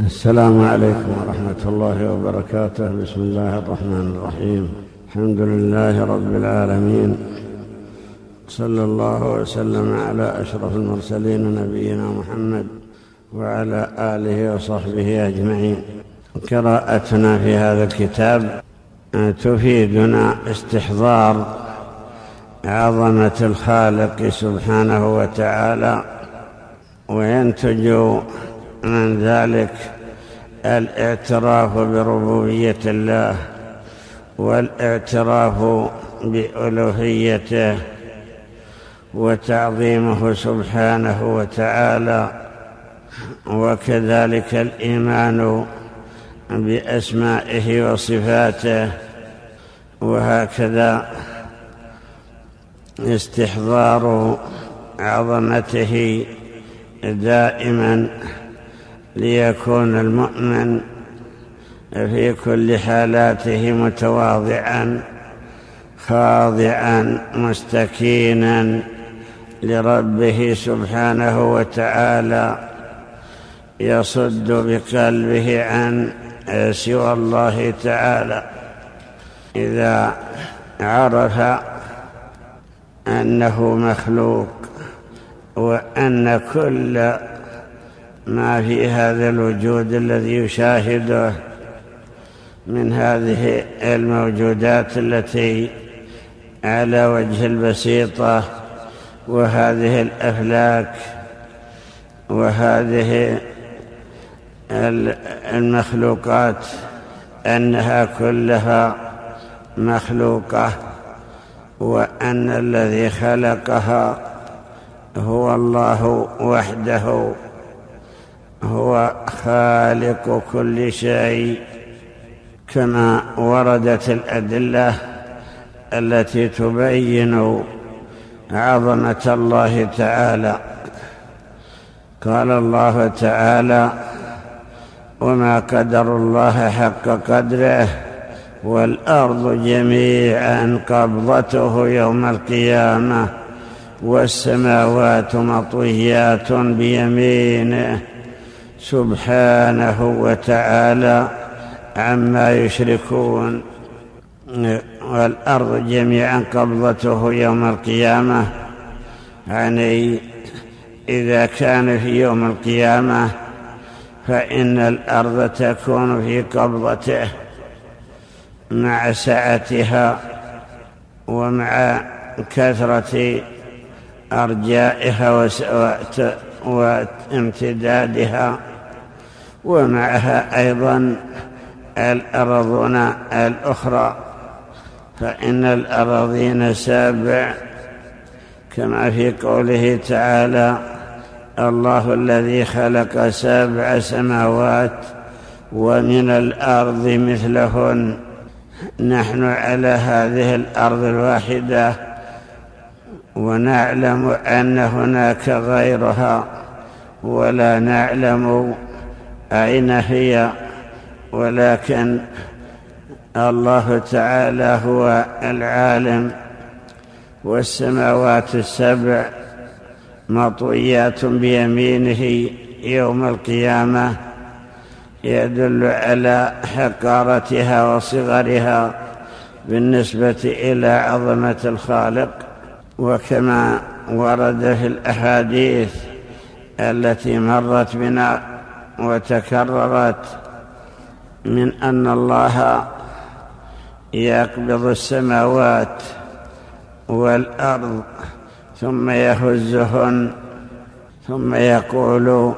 السلام عليكم ورحمة الله وبركاته. بسم الله الرحمن الرحيم. الحمد لله رب العالمين. صلى الله وسلم على أشرف المرسلين نبينا محمد وعلى آله وصحبه أجمعين. قراءتنا في هذا الكتاب تفيدنا استحضار عظمة الخالق سبحانه وتعالى وينتج من ذلك الاعتراف بربوبية الله والاعتراف بألوهيته وتعظيمه سبحانه وتعالى وكذلك الإيمان بأسمائه وصفاته وهكذا استحضار عظمته دائما. ليكون المؤمن في كل حالاته متواضعا خاضعا مستكينا لربه سبحانه وتعالى. يصد بقلبه عن سوى الله تعالى. إذا عرف أنه مخلوق وأن كل ما في هذا الوجود الذي يشاهده من هذه الموجودات التي على وجه البسيطة وهذه الأفلاك وهذه المخلوقات أنها كلها مخلوقة وأن الذي خلقها هو الله وحده. هو خالق كل شيء كما وردت الأدلة التي تبين عظمة الله تعالى. قال الله تعالى وما قدر الله حق قدره والأرض جميعا قبضته يوم القيامة والسماوات مطويات بيمينه. سبحانه وتعالى عما يشركون والأرض جميعا قبضته يوم القيامة. يعني إذا كان في يوم القيامة فإن الأرض تكون في قبضته مع سعتها ومع كثرة أرجائها وامتدادها. ومعها أيضا الأرضون الأخرى فإن الأراضين سابع كما في قوله تعالى الله الذي خلق سبع سماوات ومن الأرض مثلهن. نحن على هذه الأرض الواحدة ونعلم أن هناك غيرها ولا نعلم أين هي؟ ولكن الله تعالى هو العالم والسماوات السبع مطويات بيمينه يوم القيامة يدل على حقارتها وصغرها بالنسبة إلى عظمة الخالق. وكما ورد في الأحاديث التي مرت بنا وتكررت من أن الله يقبض السماوات والأرض ثم يهزهن ثم يقول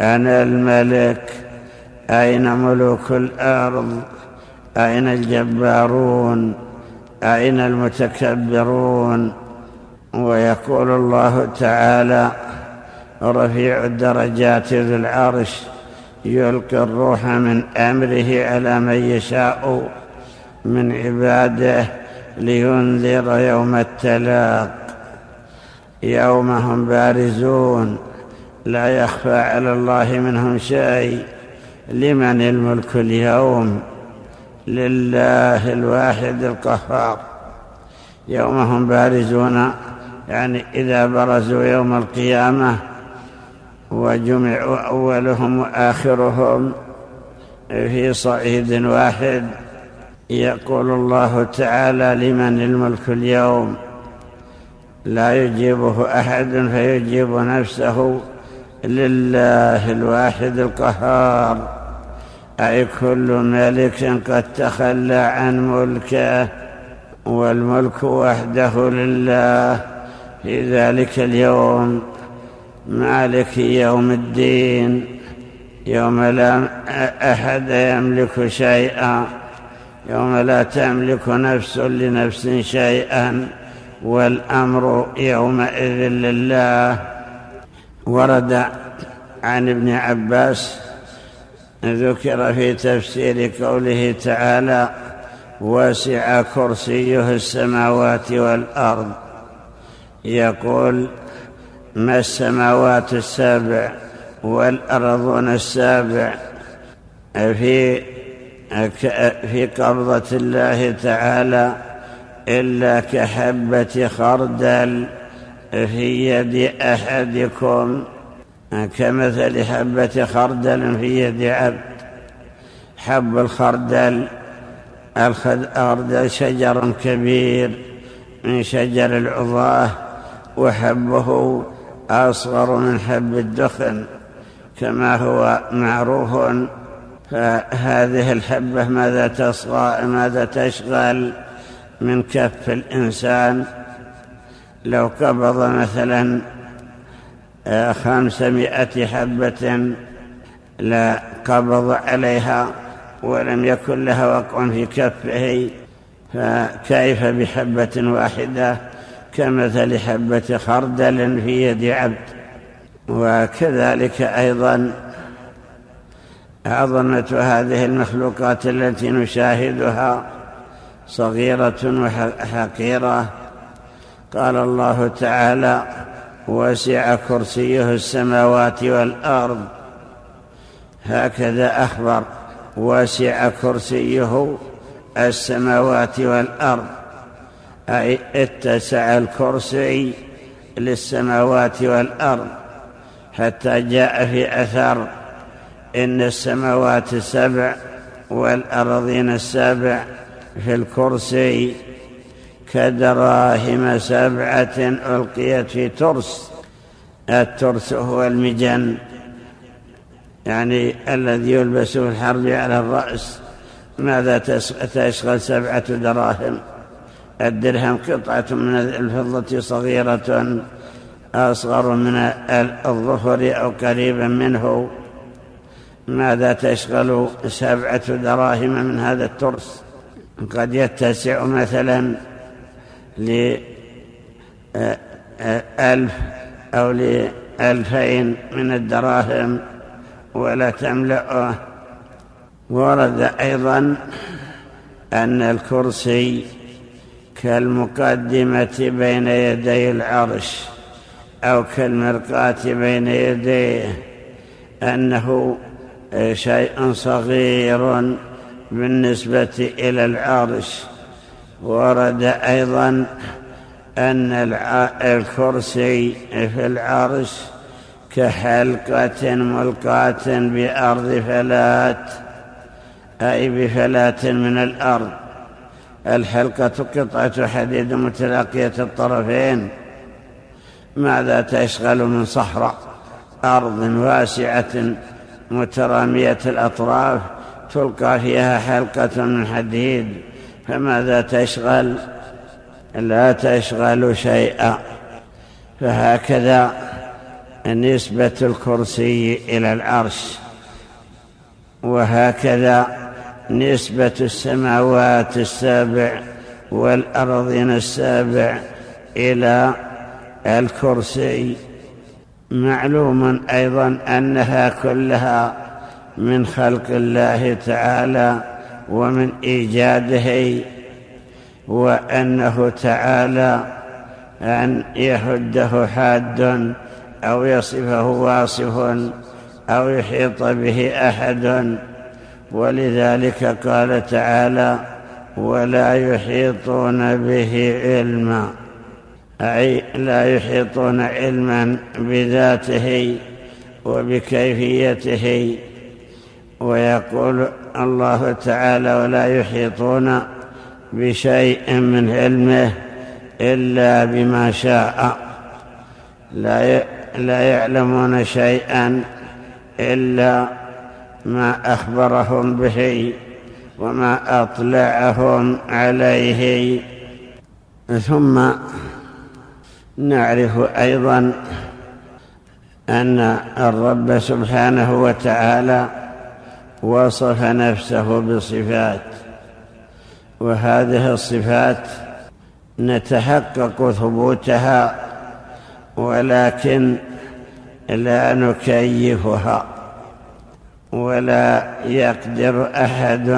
أنا الملك أين ملوك الأرض؟ أين الجبارون؟ أين المتكبرون؟ ويقول الله تعالى رفيع الدرجات ذو العرش. يلقي الروح من أمره على من يشاء من عباده لينذر يوم التلاق. يوم هم بارزون لا يخفى على الله منهم شيء. لمن الملك اليوم؟ لله الواحد القهار. يوم هم بارزون يعني إذا برزوا يوم القيامة وجمعوا أولهم وآخرهم في صعيد واحد. يقول الله تعالى لمن الملك اليوم؟ لا يجيبه أحد فيجيب نفسه لله الواحد القهار. أي كل ملك قد تخلى عن ملكه والملك وحده لله في ذلك اليوم. مالك يوم الدين يوم لا أحد يملك شيئا يوم لا تملك نفس لنفس شيئا والأمر يومئذ لله. ورد عن ابن عباس ذكر في تفسير قوله تعالى وسع كرسيه السماوات والأرض يقول ما السماوات السابع والأرضون السابع في في قبضة الله تعالى إلا كحبة خردل في يد أحدكم كمثل حبة خردل في يد عبد. حب الخردل الخردل شجر كبير من شجر العضاه وحبه أصغر من حب الدخن كما هو معروف. فهذه الحبة ماذا تصغى ماذا تشغل من كف الإنسان؟ لو قبض مثلا خمسمائة حبة لا قبض عليها ولم يكن لها وقع في كفه فكيف بحبة واحدة؟ كمثل حبة خردل في يد عبد وكذلك أيضا عظمة هذه المخلوقات التي نشاهدها صغيرة وحقيرة. قال الله تعالى وسع كرسيه السماوات والأرض هكذا أخبر وسع كرسيه السماوات والأرض أي اتسع الكرسي للسماوات والأرض حتى جاء في أثر إن السماوات السبع والأرضين السبع في الكرسي كدراهم سبعة ألقيت في ترس. الترس هو المجن يعني الذي يلبس في الحرب على الرأس. ماذا تشغل سبعة دراهم؟ الدرهم قطعة من الفضة صغيرة أصغر من الظهر أو قريبا منه. ماذا تشغل سبعة دراهم من هذا الترس؟ قد يتسع مثلا لألف أو لألفين من الدراهم ولا تملأه. ورد أيضا أن الكرسي كالمقدمة بين يدي العرش أو كالمرقاة بين يديه أنه شيء صغير بالنسبة إلى العرش. ورد أيضا أن الكرسي في العرش كحلقة ملقاة بأرض فلات أي بفلات من الأرض. الحلقة قطعة حديد متلاقية الطرفين. ماذا تشغل من صحراء؟ أرض واسعة مترامية الأطراف تلقى فيها حلقة من حديد. فماذا تشغل؟ لا تشغل شيئا. فهكذا نسبة الكرسي إلى العرش. وهكذا نسبة السماوات السابع والأرضين السابع إلى الكرسي. معلوم أيضا أنها كلها من خلق الله تعالى ومن إيجاده وأنه تعالى أن يحده حاد أو يصفه واصف أو يحيط به أحد. ولذلك قال تعالى ولا يحيطون به علما أي لا يحيطون علما بذاته وبكيفيته. ويقول الله تعالى ولا يحيطون بشيء من علمه إلا بما شاء لا لا يعلمون شيئا إلا ما أخبرهم به وما أطلعهم عليه. ثم نعرف أيضا أن الرب سبحانه وتعالى وصف نفسه بصفات وهذه الصفات نتحقق ثبوتها ولكن لا نكيفها. ولا يقدر أحد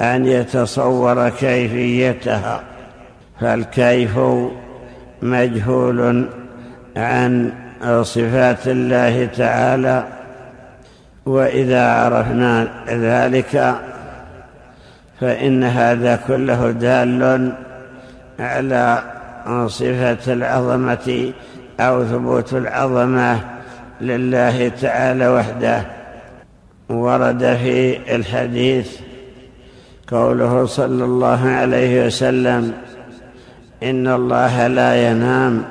أن يتصور كيفيتها فالكيف مجهول عن صفات الله تعالى. وإذا عرفنا ذلك فإن هذا كله دال على صفة العظمة أو ثبوت العظمة لله تعالى وحده. ورد في الحديث قوله صلى الله عليه وسلم إن الله لا ينام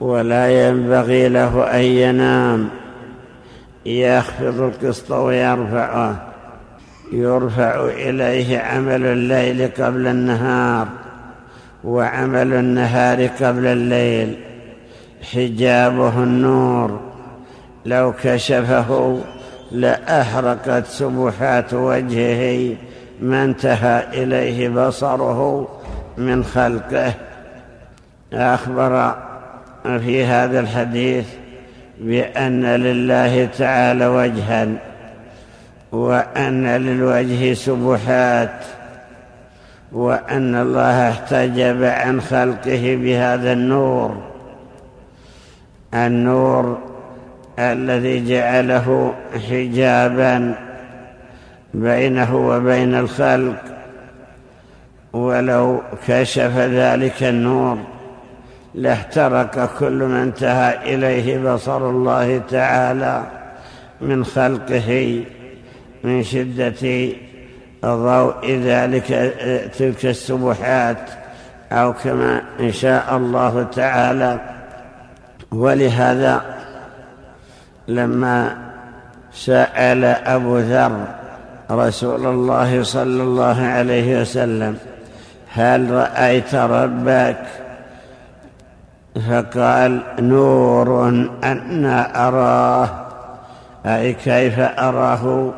ولا ينبغي له أن ينام. يخفض القسط ويرفعه يرفع إليه عمل الليل قبل النهار وعمل النهار قبل الليل. حجابه النور لو كشفه لأحرقت سبحات وجهه ما انتهى إليه بصره من خلقه. أخبر في هذا الحديث بأن لله تعالى وجها وأن للوجه سبحات وأن الله احتجب عن خلقه بهذا النور. النور الذي جعله حجابا بينه وبين الخلق ولو كشف ذلك النور لاحترق كل ما انتهى إليه بصر الله تعالى من خلقه من شدة ضوء ذلك تلك السبحات أو كما إن شاء الله تعالى. ولهذا لما سأل أبو ذر رسول الله صلى الله عليه وسلم هل رأيت ربك؟ فقال نور أنا أراه. أي كيف أراه؟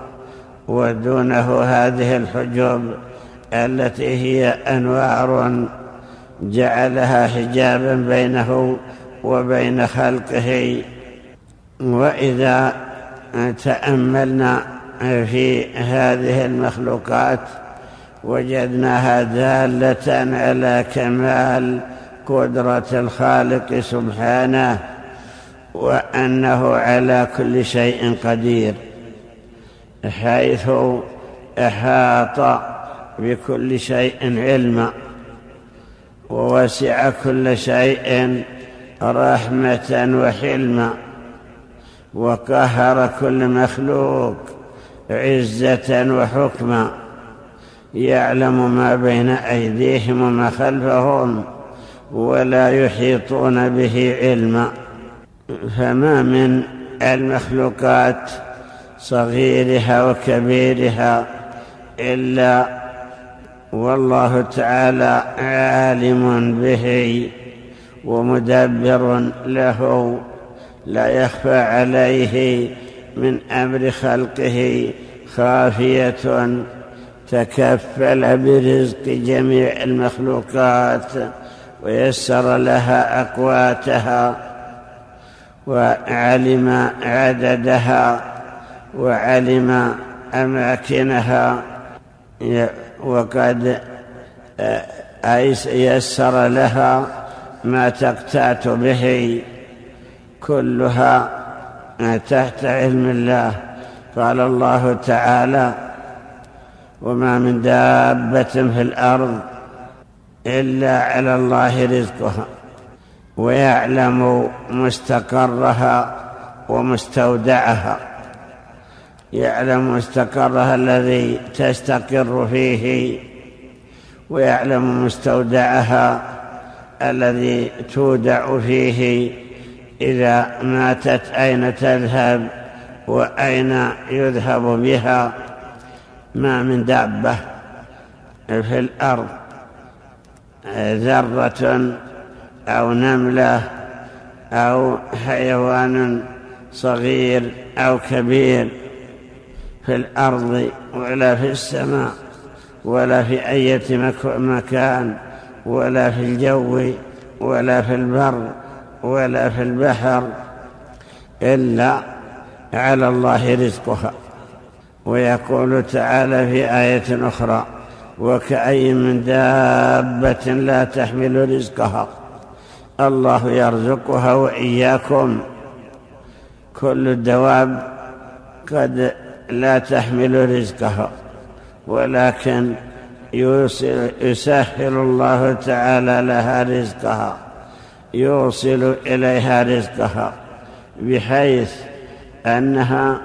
ودونه هذه الحجب التي هي أنوار جعلها حجابا بينه وبين خلقه. وإذا تأملنا في هذه المخلوقات وجدناها دالة على كمال قدرة الخالق سبحانه وأنه على كل شيء قدير حيث أحاط بكل شيء علما ووسع كل شيء رحمة وحلما. وقهر كل مخلوق عزة وحكما يعلم ما بين أيديهم وما خلفهم ولا يحيطون به علما فما من المخلوقات صغيرها وكبيرها إلا والله تعالى عالم به ومدبر له لا يخفى عليه من أمر خلقه خافية تكفل برزق جميع المخلوقات ويسر لها أقواتها وعلم عددها وعلم أماكنها. وقد يسر لها ما تقتات به. كلها تحت علم الله. قال الله تعالى وما من دابة في الأرض إلا على الله رزقها ويعلم مستقرها ومستودعها يعلم مستقرها الذي تستقر فيه ويعلم مستودعها الذي تودع فيه إذا ماتت أين تذهب وأين يذهب بها؟ ما من دابة في الأرض ذرة أو نملة أو حيوان صغير أو كبير في الأرض ولا في السماء ولا في أي مكان ولا في الجو ولا في البر ولا في البحر إلا على الله رزقها. ويقول تعالى في آية أخرى وكأي من دابة لا تحمل رزقها. الله يرزقها وإياكم. كل الدواب قد لا تحمل رزقها ولكن يسهل الله تعالى لها رزقها. يوصل إليها رزقها بحيث أنها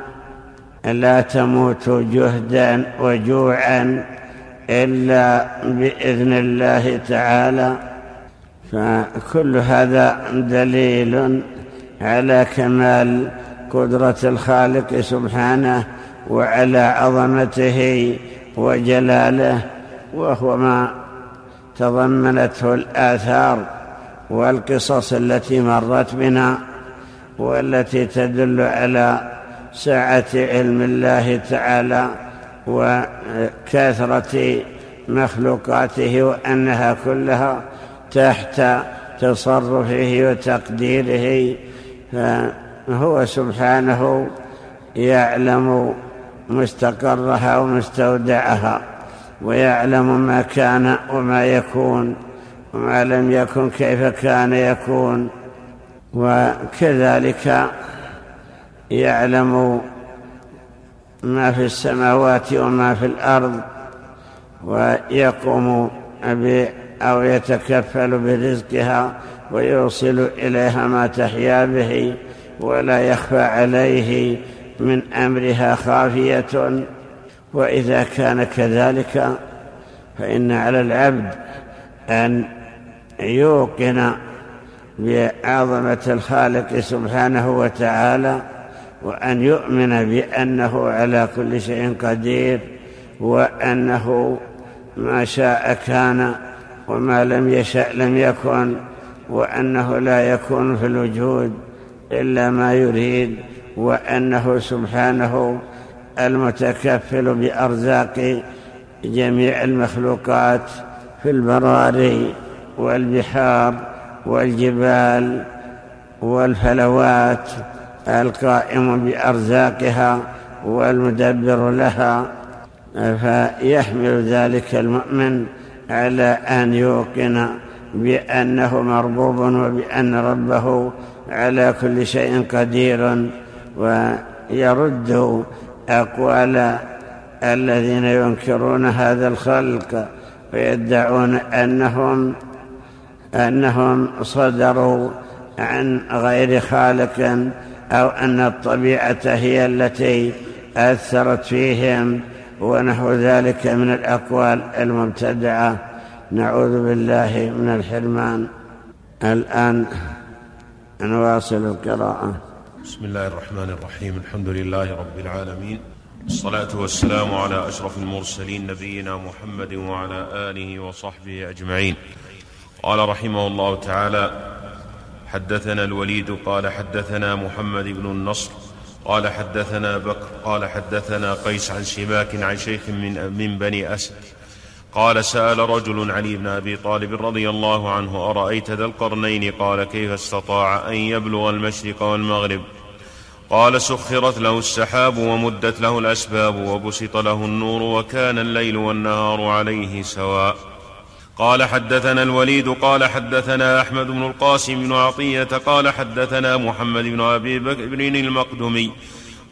لا تموت جهدا وجوعا إلا بإذن الله تعالى. فكل هذا دليل على كمال قدرة الخالق سبحانه وعلى عظمته وجلاله وهو ما تضمنته الآثار. والقصص التي مرت بنا والتي تدل على سعة علم الله تعالى وكثرة مخلوقاته وأنها كلها تحت تصرفه وتقديره. فهو سبحانه يعلم مستقرها ومستودعها ويعلم ما كان وما يكون. وما لم يكن كيف كان يكون. وكذلك يعلم ما في السماوات وما في الأرض ويقوم أو يتكفل برزقها ويوصل إليها ما تحيا به ولا يخفى عليه من أمرها خافية. وإذا كان كذلك فإن على العبد أن يوقن بعظمة الخالق سبحانه وتعالى وأن يؤمن بأنه على كل شيء قدير وأنه ما شاء كان وما لم يشأ لم يكن وأنه لا يكون في الوجود إلا ما يريد وأنه سبحانه المتكفل بأرزاق جميع المخلوقات في البراري. والبحار والجبال والفلوات القائم بأرزاقها والمدبر لها فيحمل ذلك المؤمن على أن يوقن بأنه مربوب وبأن ربه على كل شيء قدير ويرد أقوال الذين ينكرون هذا الخلق ويدعون أنهم أنهم صدروا عن غير خالق أو أن الطبيعة هي التي أثرت فيهم ونحو ذلك من الأقوال المبتدعة. نعوذ بالله من الحرمان. الآن نواصل القراءة. بسم الله الرحمن الرحيم. الحمد لله رب العالمين. الصلاة والسلام على أشرف المرسلين نبينا محمد وعلى آله وصحبه أجمعين. قال رحمه الله تعالى حدثنا الوليد قال حدثنا محمد بن النصر قال حدثنا بكر قال حدثنا قيس عن سماك عن شيخ من, من بني أسد. قال سأل رجل علي بن أبي طالب رضي الله عنه أرأيت ذا القرنين؟ قال كيف استطاع أن يبلغ المشرق والمغرب؟ قال سخرت له السحاب ومدت له الأسباب وبسط له النور وكان الليل والنهار عليه سواء. قال حدثنا الوليد قال حدثنا أحمد بن القاسم بن عطية قال حدثنا محمد بن أبي بكر المقدمي.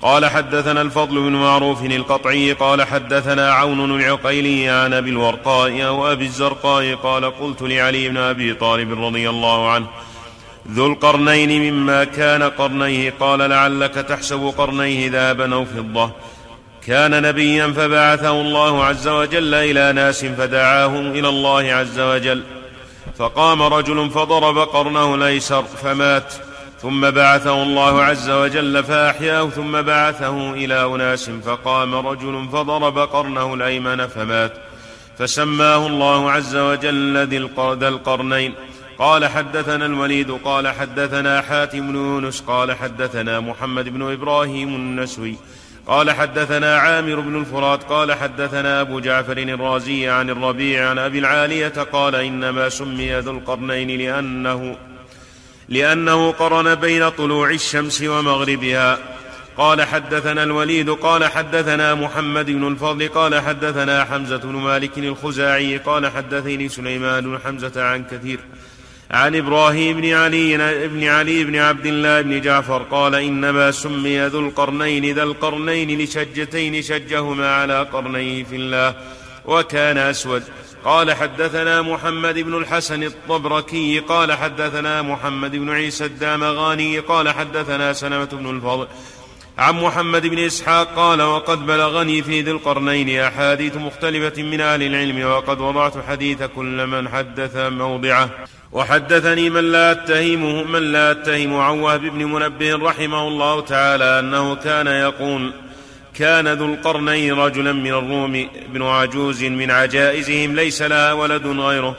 قال حدثنا الفضل بن معروف القطعي قال حدثنا عون العقيلي عن أبي الورقاء أو أبي الزرقاء قال قلت لعلي بن أبي طالب رضي الله عنه ذو القرنين مما كان قرنيه قال لعلك تحسب قرنيه ذهبا أو فضة كان نبيا فبعثه الله عز وجل إلى ناس فدعاهم إلى الله عز وجل. فقام رجل فضرب قرنه الأيسر فمات. ثم بعثه الله عز وجل فأحياه. ثم بعثه إلى أناس فقام رجل فضرب قرنه الأيمن فمات. فسماه الله عز وجل ذا القرنين. قال حدثنا الوليد قال حدثنا حاتم بن يونس قال حدثنا محمد بن إبراهيم النسوي. قال حدثنا عامر بن الفرات قال حدثنا أبو جعفر الرازي عن الربيع عن أبي العالية قال إنما سمي ذو القرنين لأنه لأنه قرن بين طلوع الشمس ومغربها. قال حدثنا الوليد قال حدثنا محمد بن الفضل قال حدثنا حمزة بن مالك الخزاعي قال حدثني سليمان بن حمزة عن كثير. عن إبراهيم بن علي بن علي بن عبد الله بن جعفر قال إنما سمي ذو القرنين ذا القرنين لشجتين شجهما على قرنيه في الله وكان أسود. قال حدثنا محمد بن الحسن الطبركي قال حدثنا محمد بن عيسى الدامغاني قال حدثنا سلمة بن الفضل عن محمد بن إسحاق قال وقد بلغني في ذي القرنين أحاديث مختلفة من أهل العلم وقد وضعت حديث كل من حدث موضعه. وحدثني من لا أتهمه من لا أتهم عن وهب بن منبه رحمه الله تعالى أنه كان يقول كان ذو القرنين رجلا من الروم ابن عجوز من عجائزهم ليس لها ولد غيره.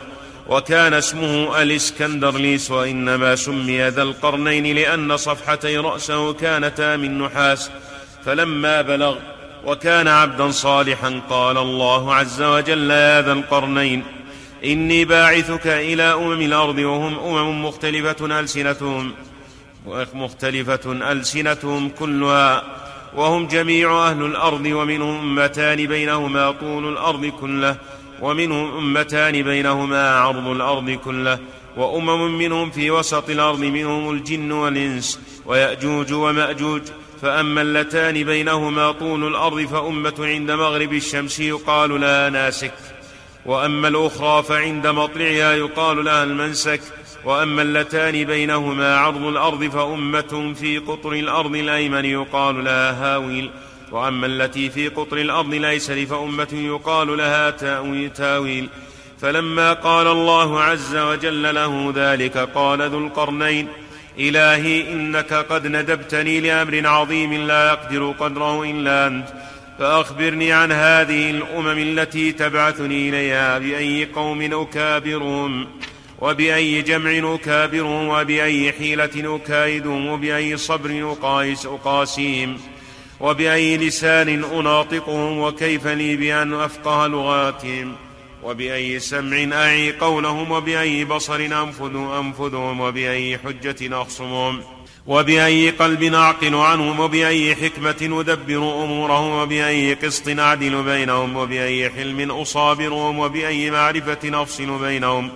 وكان اسمه الاسكندرليس وإنما سمي ذا القرنين لأن صفحتي رأسه كانتا من نحاس. فلما بلغ وكان عبدا صالحا قال الله عز وجل يا ذا القرنين إني باعثك إلى أمم الأرض وهم أمم مختلفة ألسنتهم مختلفة ألسنتهم كلها وهم جميع أهل الأرض ومنهم أمتان بينهما طول الأرض كله. ومنهم أمتان بينهما عرض الأرض كله وأمم منهم في وسط الأرض منهم الجن والإنس ويأجوج ومأجوج فأما اللتان بينهما طول الأرض فأمة عند مغرب الشمس يقال لها ناسك. وأما الأخرى فعند مطلعها يقال لها المنسك. وأما اللتان بينهما عرض الأرض فأمة في قطر الأرض الأيمن يقال لها هاويل. وأما التي في قطر الأرض الايسر فامه يقال لها تاويل. فلما قال الله عز وجل له ذلك قال ذو القرنين إلهي إنك قد ندبتني لأمر عظيم لا يقدر قدره إلا أنت فأخبرني عن هذه الأمم التي تبعثني إليها بأي قوم أكابرهم وبأي جمع أكابرهم وبأي حيلة أكايدهم وبأي صبر أقايس أقاسيهم. وبأي لسان أناطقهم وكيف لي بأن أفقه لغاتهم وبأي سمع أعي قولهم وبأي بصر أنفذ أنفذهم وبأي حجة أخصمهم وبأي قلب أعقل عنهم وبأي حكمة أدبر أمورهم وبأي قسط أعدل بينهم وبأي حلم أصابرهم وبأي معرفة أفصل بينهم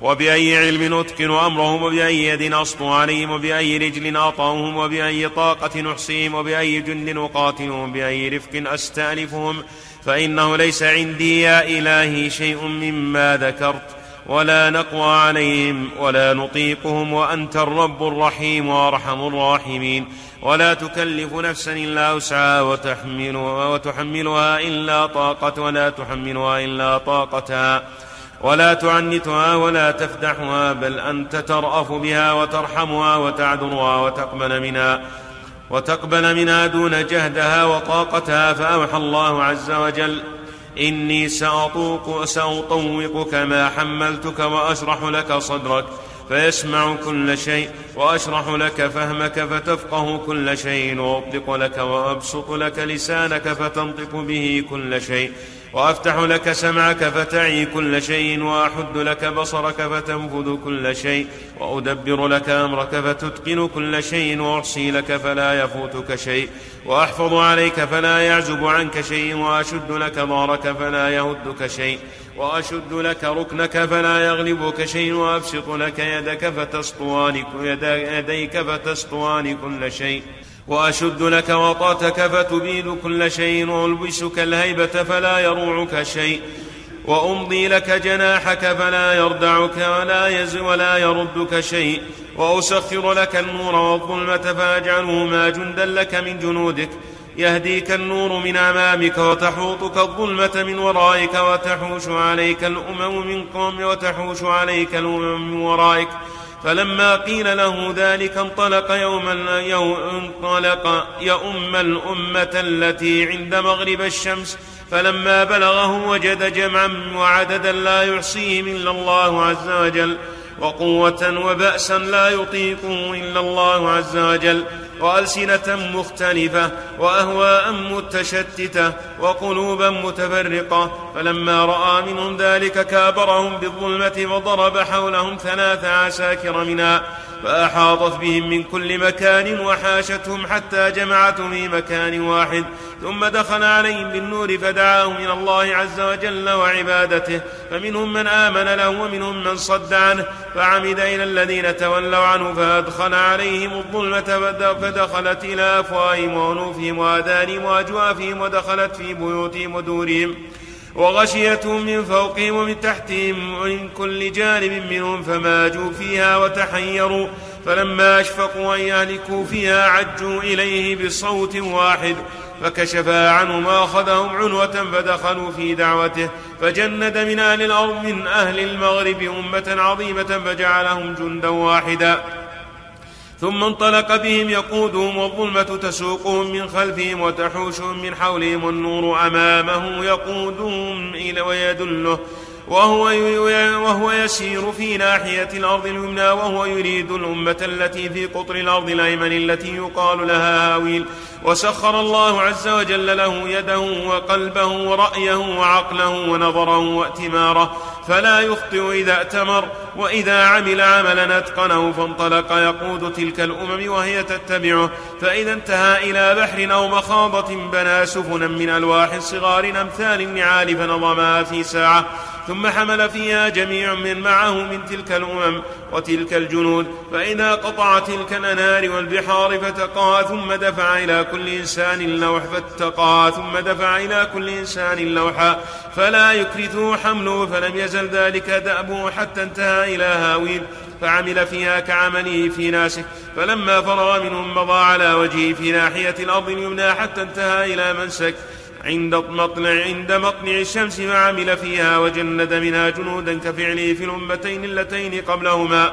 وبأي علم أتقن أمرهم وبأي يد أسطو عليهم وبأي رجل أطعهم وبأي طاقة نحصيهم وبأي جند أقاتلهم وبأي رفق أستألفهم فإنه ليس عندي يا إلهي شيء مما ذكرت ولا نقوى عليهم ولا نطيقهم وأنت الرب الرحيم وأرحم الراحمين ولا تكلف نفسا إلا وسعها وتحملها, وتحملها إلا طاقة ولا تحملها إلا طاقتها ولا تعنتها ولا تفدحها بل أنت ترأف بها وترحمها وتعذرها وتقبل منها وتقبل منها دون جهدها وطاقتها فأوحى الله عز وجل إني سأطوق سأطوقك ما حملتك وأشرح لك صدرك فيسمع كل شيء وأشرح لك فهمك فتفقه كل شيء وأطلق لك وأبسط لك لسانك فتنطق به كل شيء. وأفتح لك سمعك فتعي كل شيء وأحد لك بصرك فتنفذ كل شيء وأدبر لك أمرك فتتقن كل شيء وأحصي لك فلا يفوتك شيء وأحفظ عليك فلا يعزب عنك شيء وأشد لك ظهرك فلا يهدك شيء وأشد لك ركنك فلا يغلبك شيء وأبسط لك يدك فتسطوان يديك فتسطوان كل شيء وأشد لك وطأتك فتبيد كل شيء والبسك الهيبة فلا يروعك شيء وأمضي لك جناحك فلا يردعك ولا يز ولا يردك شيء وأسخر لك النور والظلمة فأجعلهما جندا لك من جنودك يهديك النور من أمامك وتحوطك الظلمة من ورائك وتحوش عليك الأمم من قوم وتحوش عليك الأمم من ورائك فلما قيل له ذلك انطلق يوم انطلق يؤم الأمة التي عند مغرب الشمس فلما بلغه وجد جمعا وعددا لا يحصيهم إلا الله عز وجل وقوة وبأسا لا يطيقه إلا الله عز وجل. وألسنة مختلفة وأهواء متشتتة وقلوبا متفرقة فلما رأى منهم ذلك كابرهم بالظلمة وضرب حولهم ثلاث عساكر منها. فأحاطت بهم من كل مكان وحاشتهم حتى جمعتهم في مكان واحد. ثم دخل عليهم بالنور فدعاهم إلى الله عز وجل وعبادته. فمنهم من آمن له ومنهم من صد عنه. فعمد إلى الذين تولوا عنه فأدخل عليهم الظلمة فدخلت إلى أفواههم وأنوفهم وآذانهم وأجوافهم ودخلت في بيوتهم ودورهم. وغشيتهم من فوقهم ومن تحتهم ومن كل جانب منهم فماجوا فيها وتحيروا فلما أشفقوا أن يهلكوا فيها عجوا إليه بصوت واحد فكشفا عنهم وأخذهم عنوة فدخلوا في دعوته فجند من أهل الأرض من أهل المغرب أمة عظيمة فجعلهم جندا واحدا ثم انطلق بهم يقودهم والظلمة تسوقهم من خلفهم وتحوشهم من حولهم والنور أمامه يقودهم إلى ويدله وهو وهو يسير في ناحية الأرض اليمنى وهو يريد الأمة التي في قطر الأرض الأيمن التي يقال لها هاويل. وسخر الله عز وجل له يده وقلبه ورأيه وعقله ونظره وائتماره فلا يخطئ إذا ائتمر وإذا عمل عملا أتقنه فانطلق. يقود تلك الأمم وهي تتبعه. فإذا انتهى إلى بحر أو مخاضة بنى سفنا من ألواح صغار أمثال النعال فنظمها في ساعة. ثم حمل فيها جميع من معه من تلك الأمم وتلك الجنود. فإذا قطع تلك الأنهار والبحار فتقى ثم دفع إلى كل إنسان لوح فاتقى ثم دفع إلى كل إنسان لوحا فلا يكرثه حمله فلم يزل ذلك دأبه حتى انتهى إلى هاوين فعمل فيها كعمله في ناسه. فلما فرغ منهم مضى على وجهه في ناحية الأرض اليمنى حتى انتهى إلى منسك. عند مطلع عند مطلع الشمس فعمل فيها وجند منها جنودا كفعله في الأمتين اللتين قبلهما.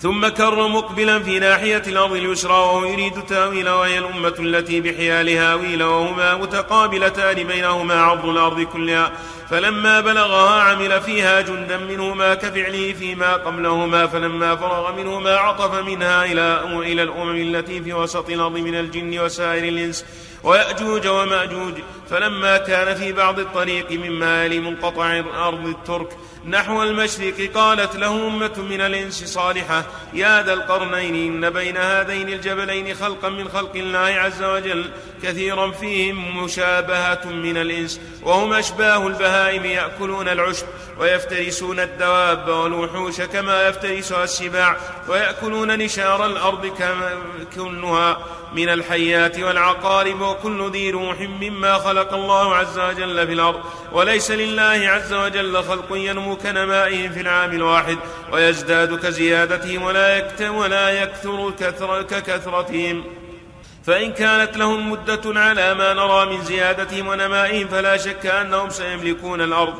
ثم كر مقبلا في ناحية الأرض اليسرى وهو يريد تأويل وهي الأمة التي بحيالها ويل وهما متقابلتان بينهما عرض الأرض كلها. فلما بلغها عمل فيها جندا منهما كفعله فيما قبلهما. فلما فرغ منهما عطف منها إلى إلى الأمم التي في وسط الأرض من الجن وسائر الإنس. ويأجوج ومأجوج فلما كان في بعض الطريق من مال منقطع أرض الترك نحو المشرق قالت له أمة من الإنس صالحة يا ذا القرنين إن بين هذين الجبلين خلقا من خلق الله عز وجل كثيرا فيهم مشابهة من الإنس وهم أشباه البهائم يأكلون العشب ويفترسون الدواب والوحوش كما يفترسها السباع ويأكلون نشار الأرض كما كلها من الحيات والعقارب وكل ذي روح مما خلق الله عز وجل في الأرض وليس لله عز وجل خلق ينمو كنمائهم في العام الواحد ويزداد كزيادتهم ولا يكتم ولا يكثر كثر ككثرتهم. فإن كانت لهم مدة على ما نرى من زيادتهم ونمائهم فلا شك أنهم سيملكون الأرض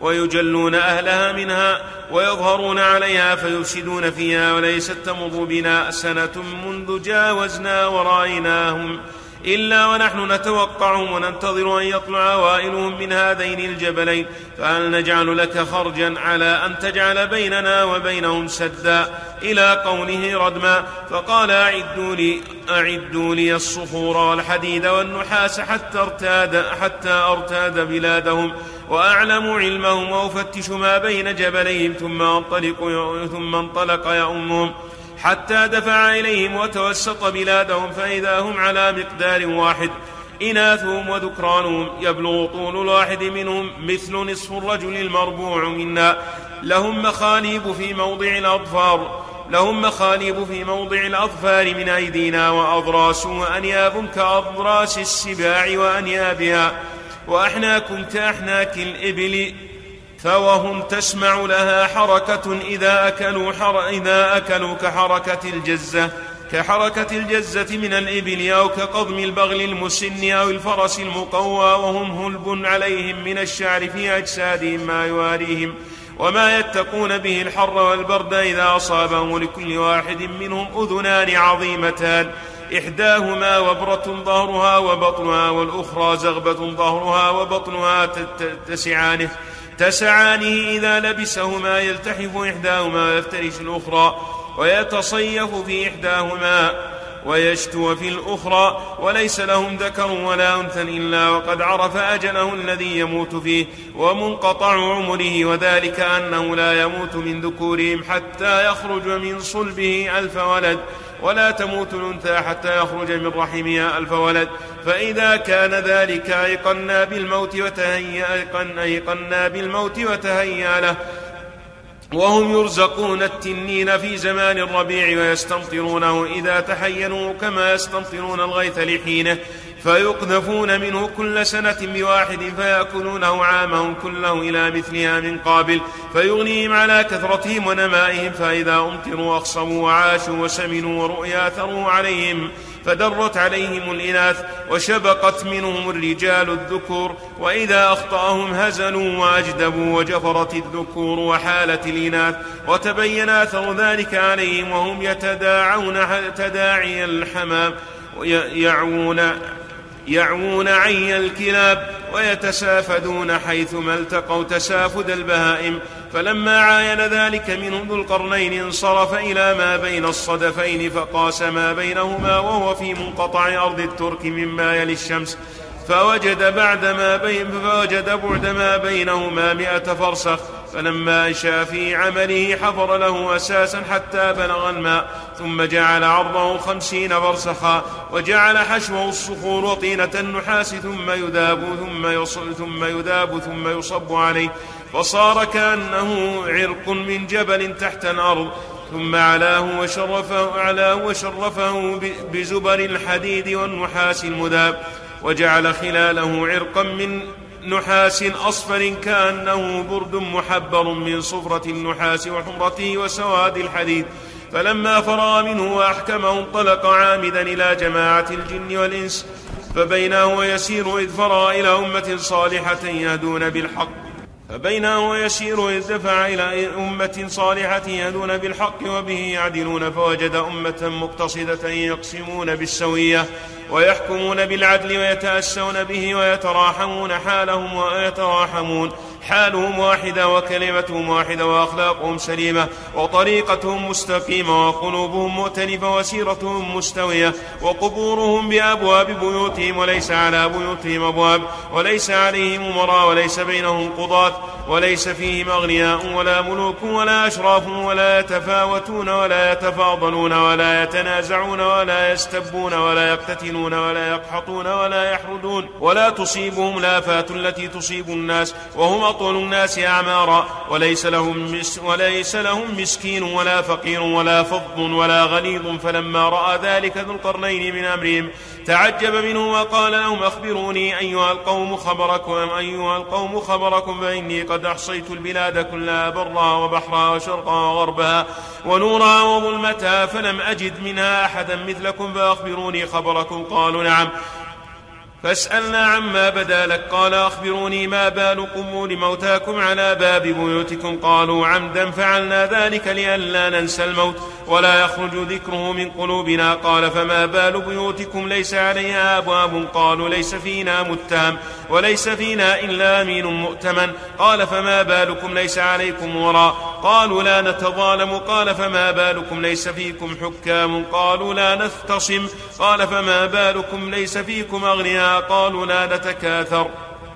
ويجلون أهلها منها ويظهرون عليها فيفسدون فيها وليست تمض بنا سنة منذ جاوزنا ورأيناهم. إلا ونحن نتوقعهم وننتظر أن يطلع أوائلهم من هذين الجبلين فهل نجعل لك خرجا على أن تجعل بيننا وبينهم سدا؟ إلى قوله ردما فقال أعدوا لي أعدوا لي الصخور والحديد والنحاس حتى ارتاد حتى أرتاد بلادهم وأعلم علمهم وأفتش ما بين جبليهم ثم انطلق ثم انطلق يؤمهم حتى دفع إليهم وتوسط بلادهم فإذا هم على مقدار واحد إناثهم وذكرانهم يبلغ طول الواحد منهم مثل نصف الرجل المربوع منا. لهم مخاليب في موضع الأظفار لهم مخاليب في موضع الأظفار من أيدينا وأضراس وأنياب كأضراس السباع وأنيابها. وأحناك كأحناك الإبل. فوهم تسمع لها حركة إذا أكلوا, حر إذا أكلوا كحركة الجزة كحركة الجزة من الإبل أو كقضم البغل المسن أو الفرس المقوى وهم هلب عليهم من الشعر في أجسادهم ما يواريهم وما يتقون به الحر والبرد إذا أصابهم لكل واحد منهم أذنان عظيمتان إحداهما وبرة ظهرها وبطنها والأخرى زغبة ظهرها وبطنها تسعانه تسعانه إذا لبسهما يلتحف إحداهما ويفترش الأخرى ويتصيف في إحداهما. ويشتو في الأخرى وليس لهم ذكر ولا أنثى إلا وقد عرف أجله الذي يموت فيه ومنقطع عمره وذلك أنه لا يموت من ذكورهم حتى يخرج من صلبه ألف ولد ولا تموت الأنثى حتى يخرج من رحمها ألف ولد فإذا كان ذلك أيقنا بالموت وتهيأ أيقنا بالموت وتهيأ له وهم يرزقون التنين في زمان الربيع ويستمطرونه إذا تحينوا كما يستمطرون الغيث لحينه فيقذفون منه كل سنة بواحد فيأكلونه عامهم كله إلى مثلها من قابل فيغنيهم على كثرتهم ونمائهم فإذا أمطروا أخصموا وعاشوا وسمنوا ورؤيا ثروا عليهم فدرت عليهم الإناث وشبقت منهم الرجال الذكور وإذا أخطأهم هزلوا وأجدبوا وجفرت الذكور وحالت الإناث وتبين أثر ذلك عليهم وهم يتداعون تداعي الحمام يعوون يعوون عي الكلاب ويتسافدون حيثما التقوا تسافد البهائم فلما عاين ذلك منهم ذو القرنين انصرف إلى ما بين الصدفين فقاس ما بينهما وهو في منقطع أرض الترك مما يلي الشمس. فوجد بعد ما بين فوجد بعد ما بينهما مئة فرسخ. فلما أنشأ في عمله حفر له أساسا حتى بلغ الماء. ثم جعل عرضه خمسين فرسخا. وجعل حشوه الصخور وطينة النحاس ثم يذاب ثم يصل ثم يذاب ثم يصب عليه. فصار كأنه عرق من جبل تحت الأرض ثم علاه وشرفه, علاه وشرفه بزبر الحديد والنحاس المذاب وجعل خلاله عرقا من نحاس أصفر كأنه برد محبر من صفرة النحاس وحمرته وسواد الحديد. فلما فرغ منه وأحكمه انطلق عامدا إلى جماعة الجن والإنس فبينه ويسير إذ فرغ إلى أمة صالحة يهدون بالحق. فبينه ويسير إذ دفع إلى أمة صالحة يهدون بالحق وبه يعدلون فوجد أمة مقتصدة يقسمون بالسوية ويحكمون بالعدل ويتأسون به ويتراحمون حالهم ويتراحمون حالهم واحدة وكلمتهم واحدة وأخلاقهم سليمة وطريقتهم مستقيمة وقلوبهم مؤتلفة وسيرتهم مستوية وقبورهم بأبواب بيوتهم وليس على بيوتهم أبواب وليس عليهم أمراء وليس بينهم قضاة وليس فيهم أغنياء ولا ملوك ولا أشراف ولا يتفاوتون ولا يتفاضلون ولا يتنازعون ولا يستبون ولا يقتتلون ولا يقحطون ولا يحردون ولا تصيبهم الآفات التي تصيب الناس وهم أطول الناس أعمارا وليس لهم, مس وليس لهم مسكين ولا فقير ولا فض ولا غليظ فلما رأى ذلك ذو القرنين من أمرهم تعجب منه وقال لهم أخبروني أيها القوم خبركم أيها القوم خبركم فإني قد أحصيت البلاد كلها برها وبحرها وشرقها وغربها ونورها وظلمتها فلم أجد منها أحدا مثلكم فأخبروني خبركم. قالوا نعم. فاسألنا عما بدا لك. قال أخبروني ما بال قبور موتاكم على باب بيوتكم. قالوا عمدا فعلنا ذلك لئلا ننسى الموت ولا يخرج ذكره من قلوبنا. قال فما بال بيوتكم؟ ليس عليها أبواب. قالوا ليس فينا متهم. وليس فينا إلا أمين مؤتمن. قال فما بالكم ليس عليكم وراء. قالوا لا نتظالم. قال فما بالكم ليس فيكم حكام. قالوا لا نختصم قال فما بالكم ليس فيكم أغنياء. قالوا لا نتكاثر.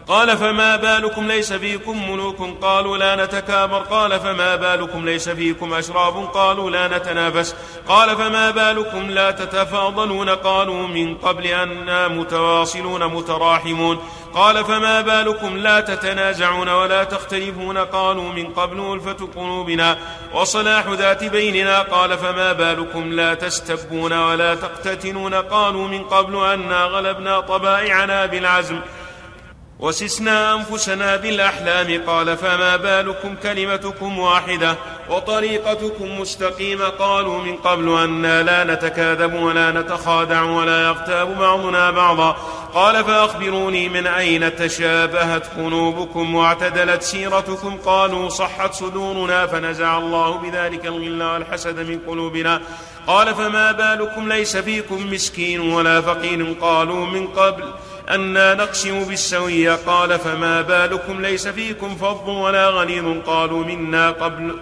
قال فما بالكم ليس فيكم ملوك. قالوا لا نتكابر قال فما بالكم ليس فيكم أشراب. قالوا لا نتنافس. قال فما بالكم لا تتفاضلون. قالوا من قبل أننا متواصلون متراحمون. قال فما بالكم لا تتنازعون ولا تختلفون قالوا من قبل ألفة قلوبنا وصلاح ذات بيننا قال فما بالكم لا تستبون ولا تقتتنون قالوا من قبل أنا غلبنا طبائعنا بالعزم وسسنا أنفسنا بالأحلام. قال فما بالكم كلمتكم واحدة وطريقتكم مستقيمة. قالوا من قبل أنا لا نتكاذب ولا نتخادع ولا يغتاب بعضنا بعضا. قال فأخبروني من أين تشابهت قلوبكم واعتدلت سيرتكم. قالوا صحت صدورنا فنزع الله بذلك الغل والحسد من قلوبنا. قال فما بالكم ليس فيكم مسكين ولا فقير. قالوا من قبل أنا نقسم بالسوية قال فما بالكم ليس فيكم فض ولا غليظ قالوا منا قبل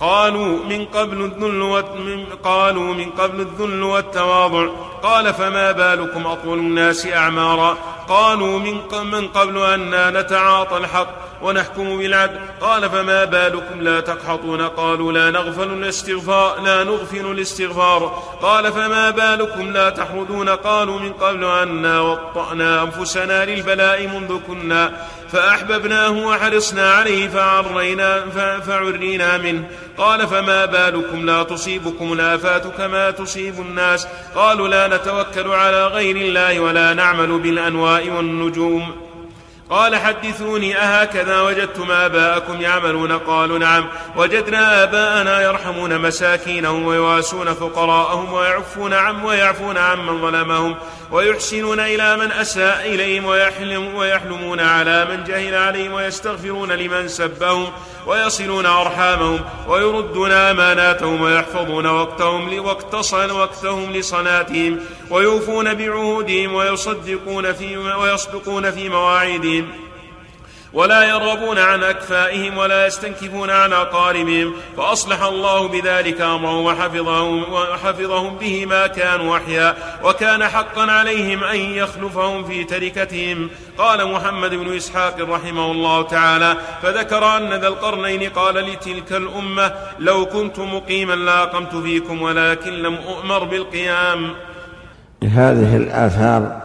قالوا من قبل الذل قالوا من قبل الذل والتواضع. قال فما بالكم أطول الناس أعمارا. قالوا من من قبل أنا نتعاطى الحق ونحكم بالعدل. قال فما بالكم لا تقحطون؟ قالوا لا نغفل الاستغفار لا نغفل الاستغفار. قال فما بالكم لا تحردون قالوا من قبل أنا وطأنا أنفسنا للبلاء منذ كنا فأحببناه وحرصنا عليه فعرينا فعرينا منه. قال فما بالكم لا تصيبكم الآفات كما تصيب الناس قالوا لا نتوكل على غير الله ولا نعمل بالأنواء والنجوم قال حدثوني أهكذا وجدتم آباءكم يعملون قالوا نعم وجدنا آباءنا يرحمون مساكينهم ويواسون فقراءهم ويعفون عم ويعفون عمن ظلمهم ويحسنون إلى من أساء إليهم ويحلم ويحلمون على من جهل عليهم ويستغفرون لمن سبهم ويصلون أرحامهم ويردون أماناتهم ويحفظون وقتهم وقتصن وقتهم لصلاتهم ويوفون بعهودهم ويصدقون في ويصدقون في مواعيدهم. ولا يرغبون عن أكفائهم ولا يستنكفون عن أقاربهم فأصلح الله بذلك أمرهم وحفظهم, وحفظهم به ما كانوا أحياء وكان حقا عليهم أن يخلفهم في تركتهم. قال محمد بن إسحاق رحمه الله تعالى فذكر أن ذا القرنين قال لتلك الأمة لو كنت مقيما لاقمت فيكم ولكن لم أؤمر بالقيام. هذه الآثار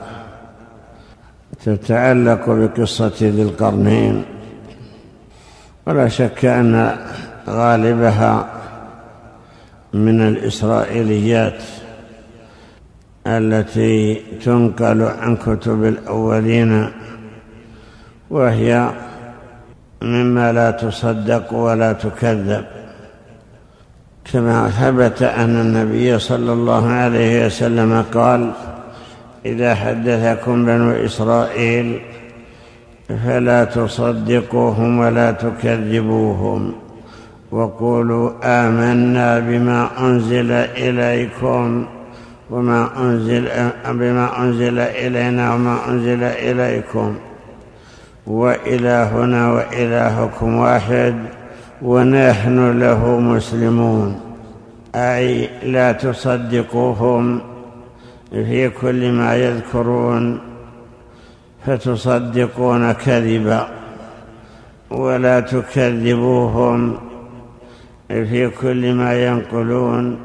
تتعلق بقصة ذي القرنين. ولا شك أن غالبها من الإسرائيليات التي تنقل عن كتب الأولين وهي مما لا تصدق ولا تكذب. كما ثبت أن النبي صلى الله عليه وسلم قال إذا حدثكم بنو إسرائيل فلا تصدقوهم ولا تكذبوهم. وقولوا آمنا بما أنزل إليكم وما أنزل بما أنزل إلينا وما أنزل إليكم. وإلهنا وإلهكم واحد ونحن له مسلمون. أي لا تصدقوهم في كل ما يذكرون فتصدقون كذبا ولا تكذبوهم. في كل ما ينقلون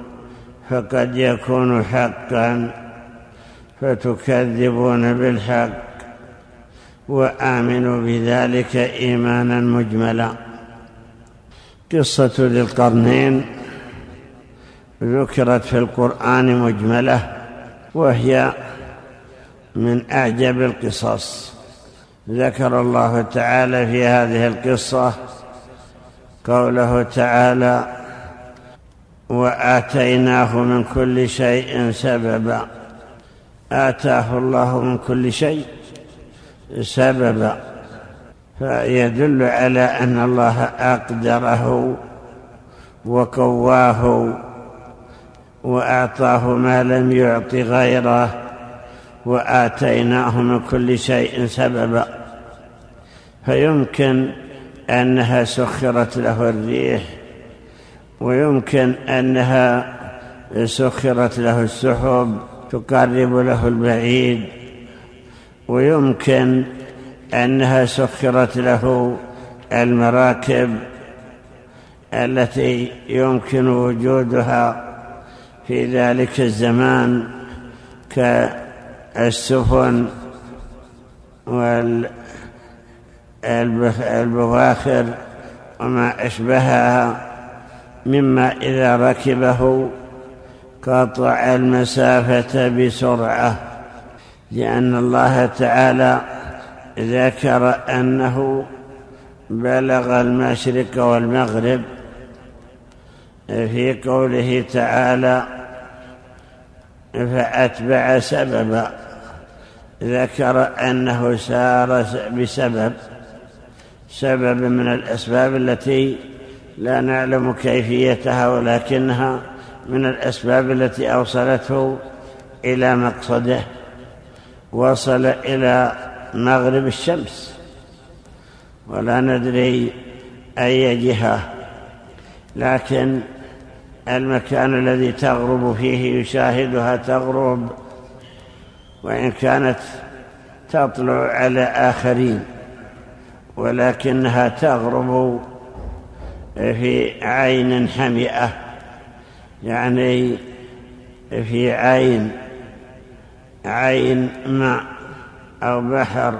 فقد يكون حقا فتكذبون بالحق وآمنوا بذلك إيمانا مجملا. قصة ذي القرنين ذكرت في القرآن مجملة وهي من أعجب القصص. ذكر الله تعالى في هذه القصة قوله تعالى وآتيناه من كل شيء سببا. آتاه الله من كل شيء سببا. فيدل على أن الله أقدره وقواه وأعطاه ما لم يعط غيره واتيناه من كل شيء سببا. فيمكن أنها سخرت له الريح ويمكن أنها سخرت له السحب تقرب له البعيد. ويمكن أنها سخرت له المراكب التي يمكن وجودها. في ذلك الزمان كالسفن والبواخر وما أشبهها مما إذا ركبه قطع المسافة بسرعة لأن الله تعالى ذكر أنه بلغ المشرق والمغرب في قوله تعالى فأتبع سببا ذكر أنه سار بسبب سبب من الأسباب التي لا نعلم كيفيتها ولكنها من الأسباب التي أوصلته إلى مقصده. وصل إلى مغرب الشمس. ولا ندري أي جهة. لكن المكان الذي تغرب فيه يشاهدها تغرب وإن كانت تطلع على آخرين ولكنها تغرب في عين حمئة يعني في عين عين ماء أو بحر.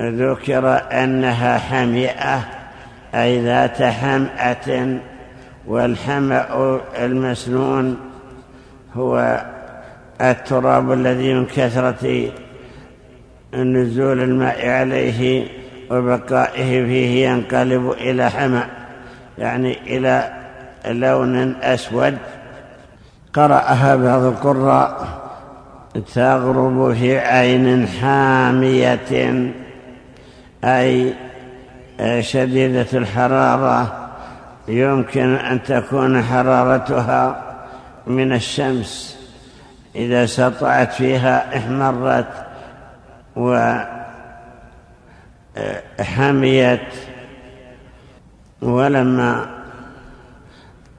ذكر أنها حمئة أي ذات حمأة والحمأ المسنون هو التراب الذي من كثرة نزول الماء عليه وبقائه فيه ينقلب إلى حمأ يعني إلى لون أسود. قرأها بعض القراء تغرب في عين حامية أي شديدة الحرارة. يمكن أن تكون حرارتها من الشمس. إذا سطعت فيها احمرت وحميت ولما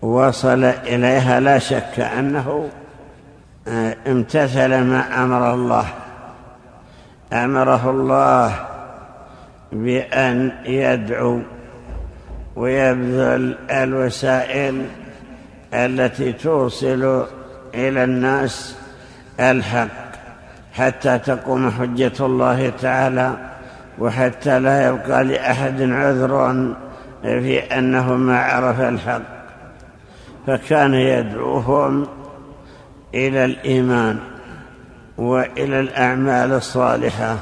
وصل إليها لا شك أنه امتثل ما أمر الله. أمره الله بأن يدعو ويبذل الوسائل التي توصل إلى الناس الحق حتى تقوم حجة الله تعالى وحتى لا يبقى لأحد عذر في أنه ما عرف الحق. فكان يدعوهم إلى الإيمان وإلى الأعمال الصالحة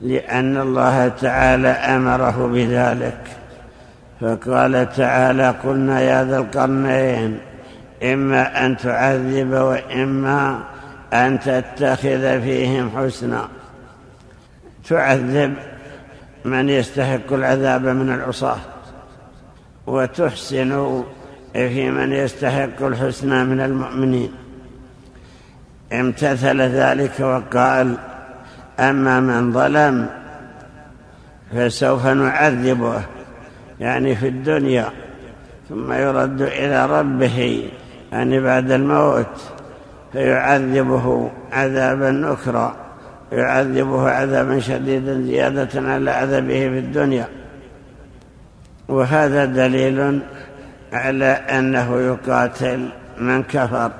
لأن الله تعالى أمره بذلك. فقال تعالى قلنا يا ذا القرنين إما أن تعذب وإما أن تتخذ فيهم حسنا. تعذب من يستحق العذاب من العصاة وتحسن في من يستحق الحسنى من المؤمنين. امتثل ذلك وقال أما من ظلم فسوف نعذبه. يعني في الدنيا ثم يرد إلى ربه يعني بعد الموت فيعذبه عذابا نكرا يعذبه عذابا شديدا زيادة على عذابه في الدنيا. وهذا دليل على أنه يقاتل من كفر.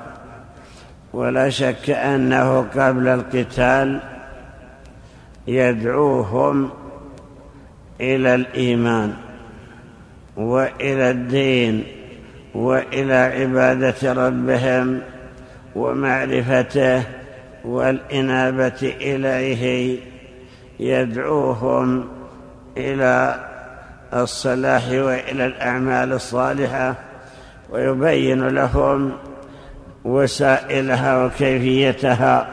ولا شك أنه قبل القتال يدعوهم إلى الإيمان. وإلى الدين وإلى عبادة ربهم ومعرفته والإنابة إليه يدعوهم إلى الصلاح وإلى الأعمال الصالحة ويبين لهم وسائلها وكيفيتها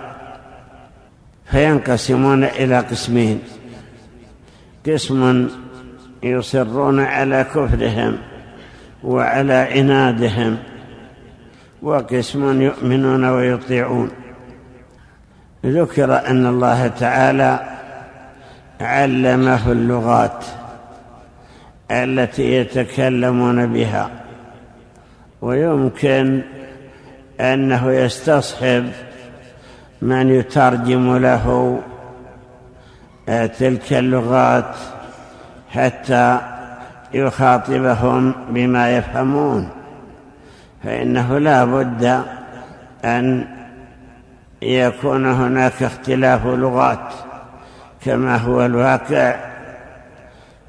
فينقسمون إلى قسمين. قسم يصرون على كفرهم وعلى عنادهم وقسم يؤمنون ويطيعون. ذكر أن الله تعالى علمه اللغات التي يتكلمون بها ويمكن أنه يستصحب من يترجم له تلك اللغات حتى يخاطبهم بما يفهمون. فإنه لا بد أن يكون هناك اختلاف لغات كما هو الواقع.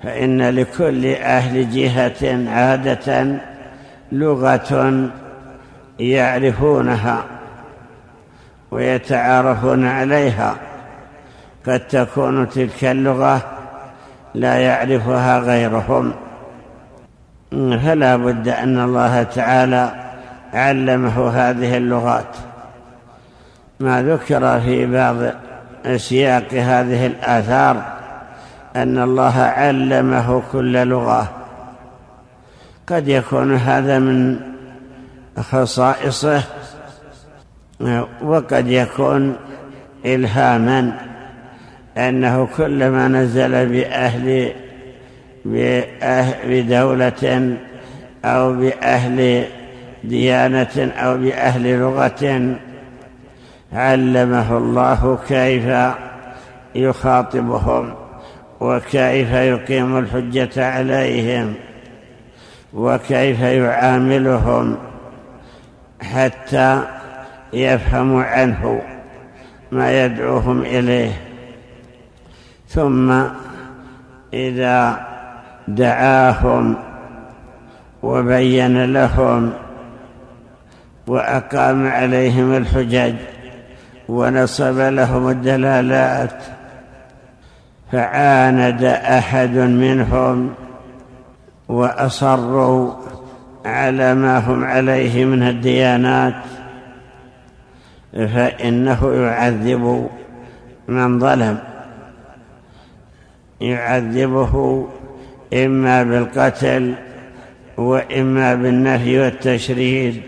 فإن لكل أهل جهة عادة لغة يعرفونها ويتعارفون عليها. قد تكون تلك اللغة لا يعرفها غيرهم. فلا بد أن الله تعالى علمه هذه اللغات. ما ذكر في بعض سياق هذه الآثار أن الله علمه كل لغة. قد يكون هذا من خصائصه وقد يكون إلهاما. أنه كلما نزل بأهل بدولة أو بأهل ديانة أو بأهل لغة علمه الله كيف يخاطبهم وكيف يقيم الحجة عليهم وكيف يعاملهم حتى يفهموا عنه ما يدعوهم إليه. ثم إذا دعاهم وبين لهم وأقام عليهم الحجج ونصب لهم الدلالات فعاند أحد منهم وأصروا على ما هم عليه من الديانات فإنه يعذب من ظلم. يعذبه إما بالقتل وإما بالنفي والتشريد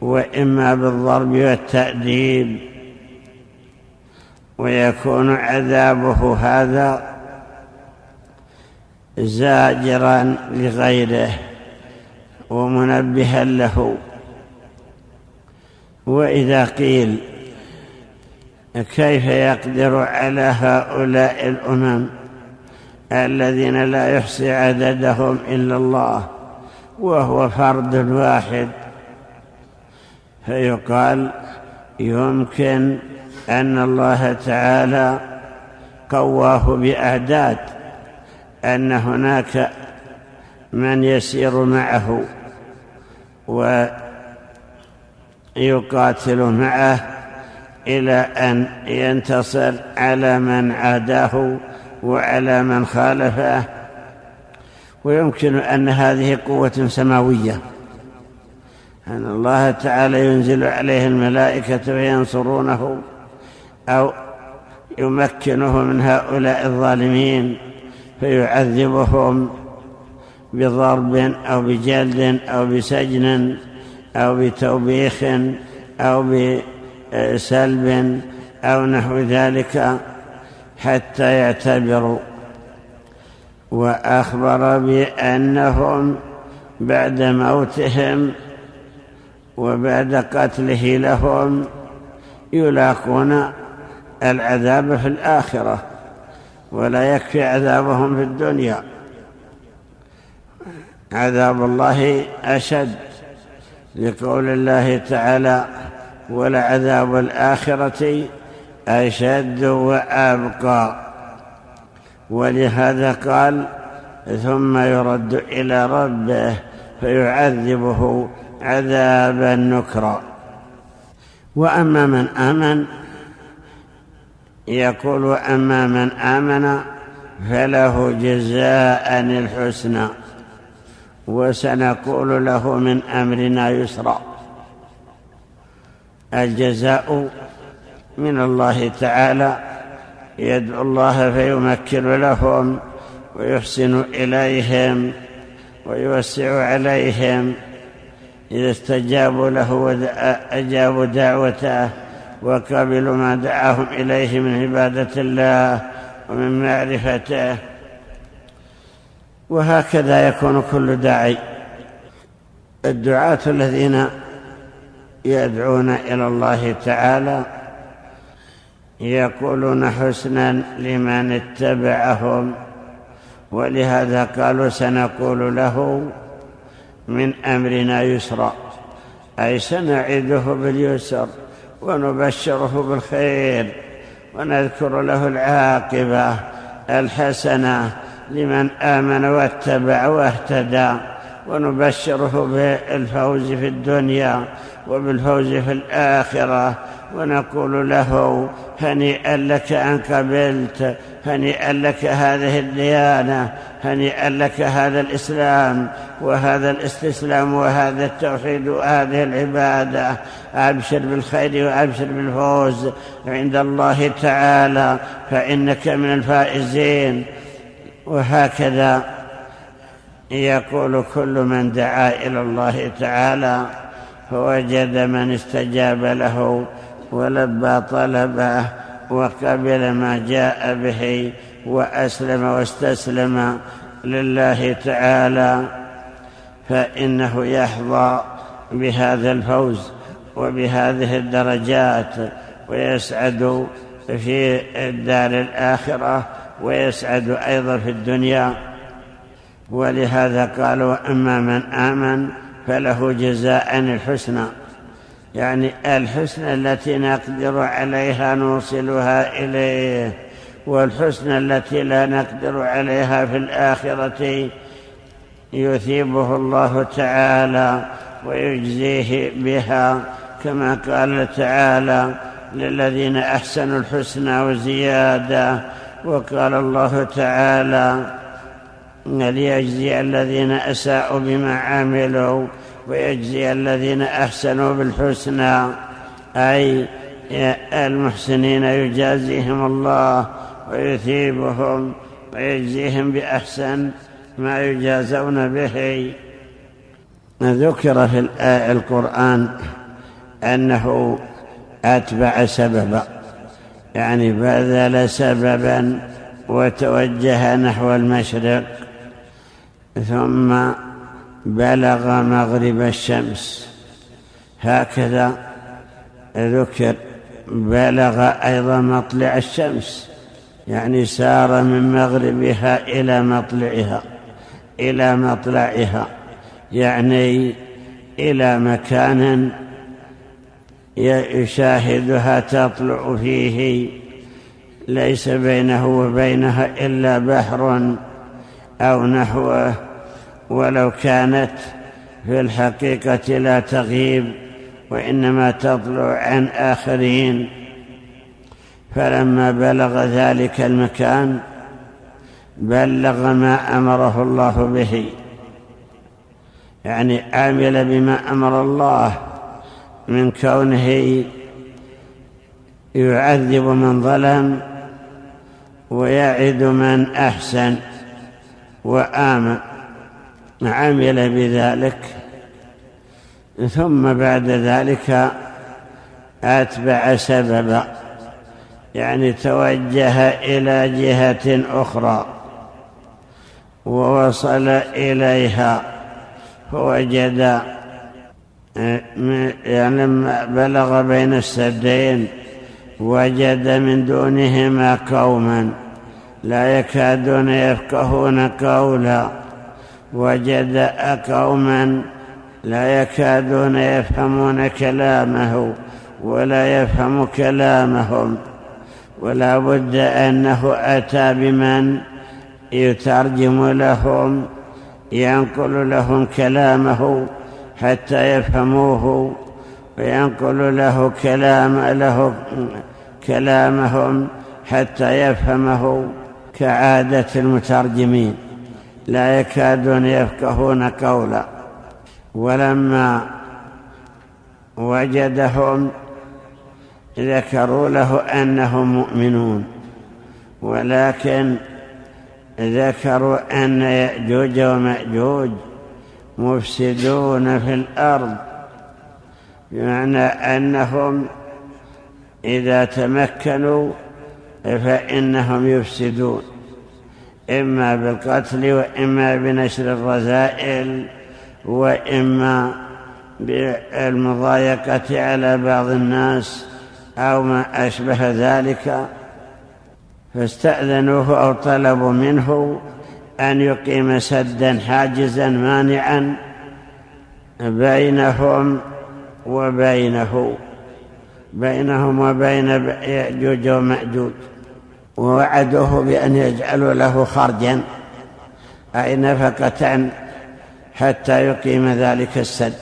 وإما بالضرب والتأديب. ويكون عذابه هذا زاجرا لغيره ومنبها له. وإذا قيل كيف يقدر على هؤلاء الأمم؟ الذين لا يحصي عددهم إلا الله وهو فرد واحد. فيقال يمكن أن الله تعالى قواه بأعداد أن هناك من يسير معه ويقاتل معه إلى أن ينتصر على من عاداه وعلى من خالفه ويمكن أن هذه قوة سماوية. أن الله تعالى ينزل عليه الملائكة فينصرونه أو يمكنه من هؤلاء الظالمين فيعذبهم بضرب أو بجلد أو بسجن أو بتوبيخ أو بسلب أو نحو ذلك. حتى يعتبروا. وأخبر بأنهم بعد موتهم وبعد قتله لهم يلاقون العذاب في الآخرة ولا يكفي عذابهم في الدنيا. عذاب الله أشد لقول الله تعالى ولعذاب الآخرة أشد وأبقى. ولهذا قال ثم يرد إلى ربه فيعذبه عذابا نكرا. وأما من آمن يقول أما من آمن فله جزاء الحسنى وسنقول له من أمرنا يسرا. الجزاء من الله تعالى. يدعو الله فيمكن لهم ويحسن إليهم ويوسع عليهم. إذا استجابوا له وأجابوا دعوته وقبلوا ما دعاهم إليه من عبادة الله ومن معرفته. وهكذا يكون كل داعي. الدعاة الذين يدعون إلى الله تعالى يقولون حسنا لمن اتبعهم ولهذا قالوا سنقول له من أمرنا يسرا أي سنعده باليسر ونبشره بالخير ونذكر له العاقبة الحسنة لمن آمن واتبع واهتدى ونبشره بالفوز في الدنيا وبالفوز في الآخرة ونقول له هنيئا لك أن قبلت هنيئا لك هذه الديانة هنيئا لك هذا الإسلام وهذا الاستسلام وهذا التوحيد وهذه العبادة. أبشر بالخير وأبشر بالفوز عند الله تعالى فإنك من الفائزين. وهكذا يقول كل من دعا إلى الله تعالى فوجد من استجاب له. ولبى طلبه وقبل ما جاء به وأسلم واستسلم لله تعالى فإنه يحظى بهذا الفوز وبهذه الدرجات ويسعد في الدار الآخرة ويسعد أيضا في الدنيا. ولهذا قالوا أما من آمن فله جزاء الحسنى. يعني الحسنى التي نقدر عليها نوصلها إليه والحسنى التي لا نقدر عليها في الآخرة يثيبه الله تعالى ويجزيه بها كما قال تعالى للذين أحسنوا الحسنى وزيادة. وقال الله تعالى ليجزي الذين أساءوا بما عملوا. ويجزي الذين أحسنوا بالحسنى. أي المحسنين يجازيهم الله ويثيبهم ويجزيهم بأحسن ما يجازون به. ذكر في القرآن أنه أتبع سببا. يعني بذل سببا وتوجه نحو المشرق. ثم بلغ مغرب الشمس. هكذا ذكر بلغ أيضا مطلع الشمس. يعني سار من مغربها إلى مطلعها إلى مطلعها. يعني إلى مكان يشاهدها تطلع فيه. ليس بينه وبينها إلا بحر أو نحوه. ولو كانت في الحقيقة لا تغيب وإنما تطلع عن آخرين. فلما بلغ ذلك المكان بلغ ما أمره الله به. يعني عمل بما أمر الله من كونه يعذب من ظلم ويعد من أحسن وآمن. عمل بذلك. ثم بعد ذلك أتبع سببا يعني توجه إلى جهة أخرى ووصل إليها فوجد يعني لما بلغ بين السدين وجد من دونهما قوما لا يكادون يفقهون قولا. وجد قوما لا يكادون يفهمون كلامه ولا يفهم كلامهم. ولا بد أنه أتى بمن يترجم لهم ينقل لهم كلامه حتى يفهموه وينقل له كلام له كلامهم حتى يفهمه كعادة المترجمين. لا يكادون يفقهون قولا. ولما وجدهم ذكروا له أنهم مؤمنون ولكن ذكروا أن يأجوج ومأجوج مفسدون في الأرض بمعنى أنهم إذا تمكنوا فإنهم يفسدون. إما بالقتل وإما بنشر الرذائل وإما بالمضايقة على بعض الناس أو ما أشبه ذلك فاستأذنوه أو طلبوا منه أن يقيم سدا حاجزا مانعا بينهم وبينه بينهم وبين يأجوج ومأجوج. ووعدوه بأن يجعلوا له خرجا. أي نفقة حتى يقيم ذلك السد؟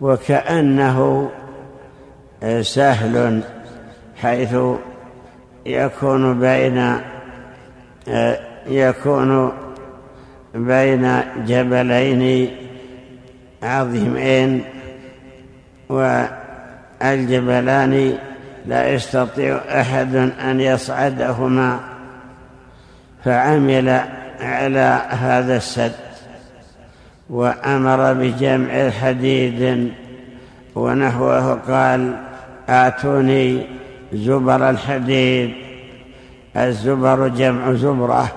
وكأنه سهل حيث يكون بين يكون بين جبلين عظيمين والجبلان لا يستطيع أحد أن يصعدهما فعمل على هذا السد وأمر بجمع الحديد ونحوه قال آتوني زبر الحديد. الزبر جمع زبرة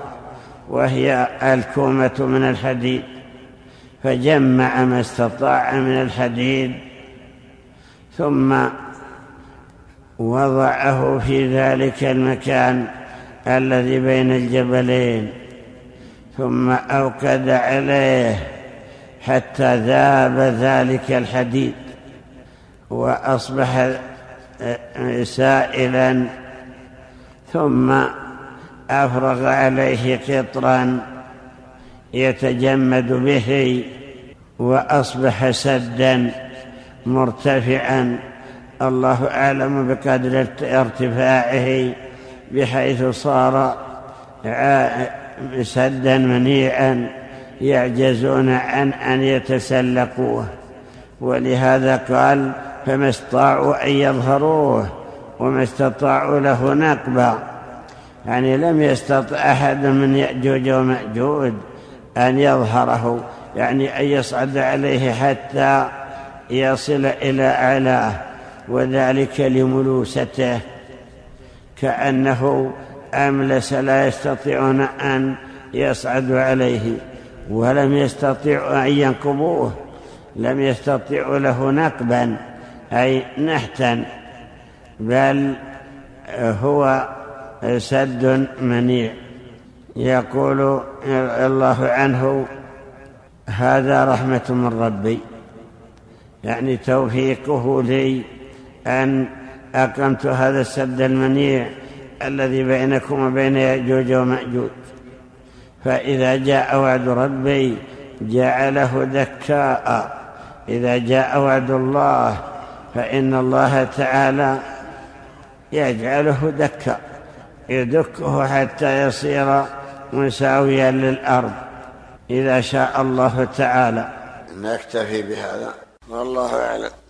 وهي الكومة من الحديد فجمع ما استطاع من الحديد ثم وضعه في ذلك المكان الذي بين الجبلين ثم أوكد عليه حتى ذاب ذلك الحديد وأصبح سائلا ثم أفرغ عليه قطرا يتجمد به وأصبح سدا مرتفعا. الله أعلم بقدر ارتفاعه بحيث صار سدا منيعا يعجزون عن أن يتسلقوه. ولهذا قال فما استطاعوا أن يظهروه وما استطاعوا له نقبا. يعني لم يستطع أحد من يأجوج ومأجوج أن يظهره يعني أن يصعد عليه حتى يصل إلى أعلاه. وذلك لملوسته كأنه أملس لا يستطيعون أن يصعدوا عليه ولم يستطيعوا أن ينقبوه لم يستطيعوا له نقبا أي نحتا بل هو سد منيع. يقول الله عنه هذا رحمة من ربي. يعني توفيقه لي أن أقمت هذا السد المنيع الذي بينكم وبين يأجوج ومأجوج. فإذا جاء وعد ربي جعله دكاء. إذا جاء وعد الله فإن الله تعالى يجعله دكا يدكه حتى يصير مساويا للأرض. إذا شاء الله تعالى. نكتفي بهذا. والله أعلم.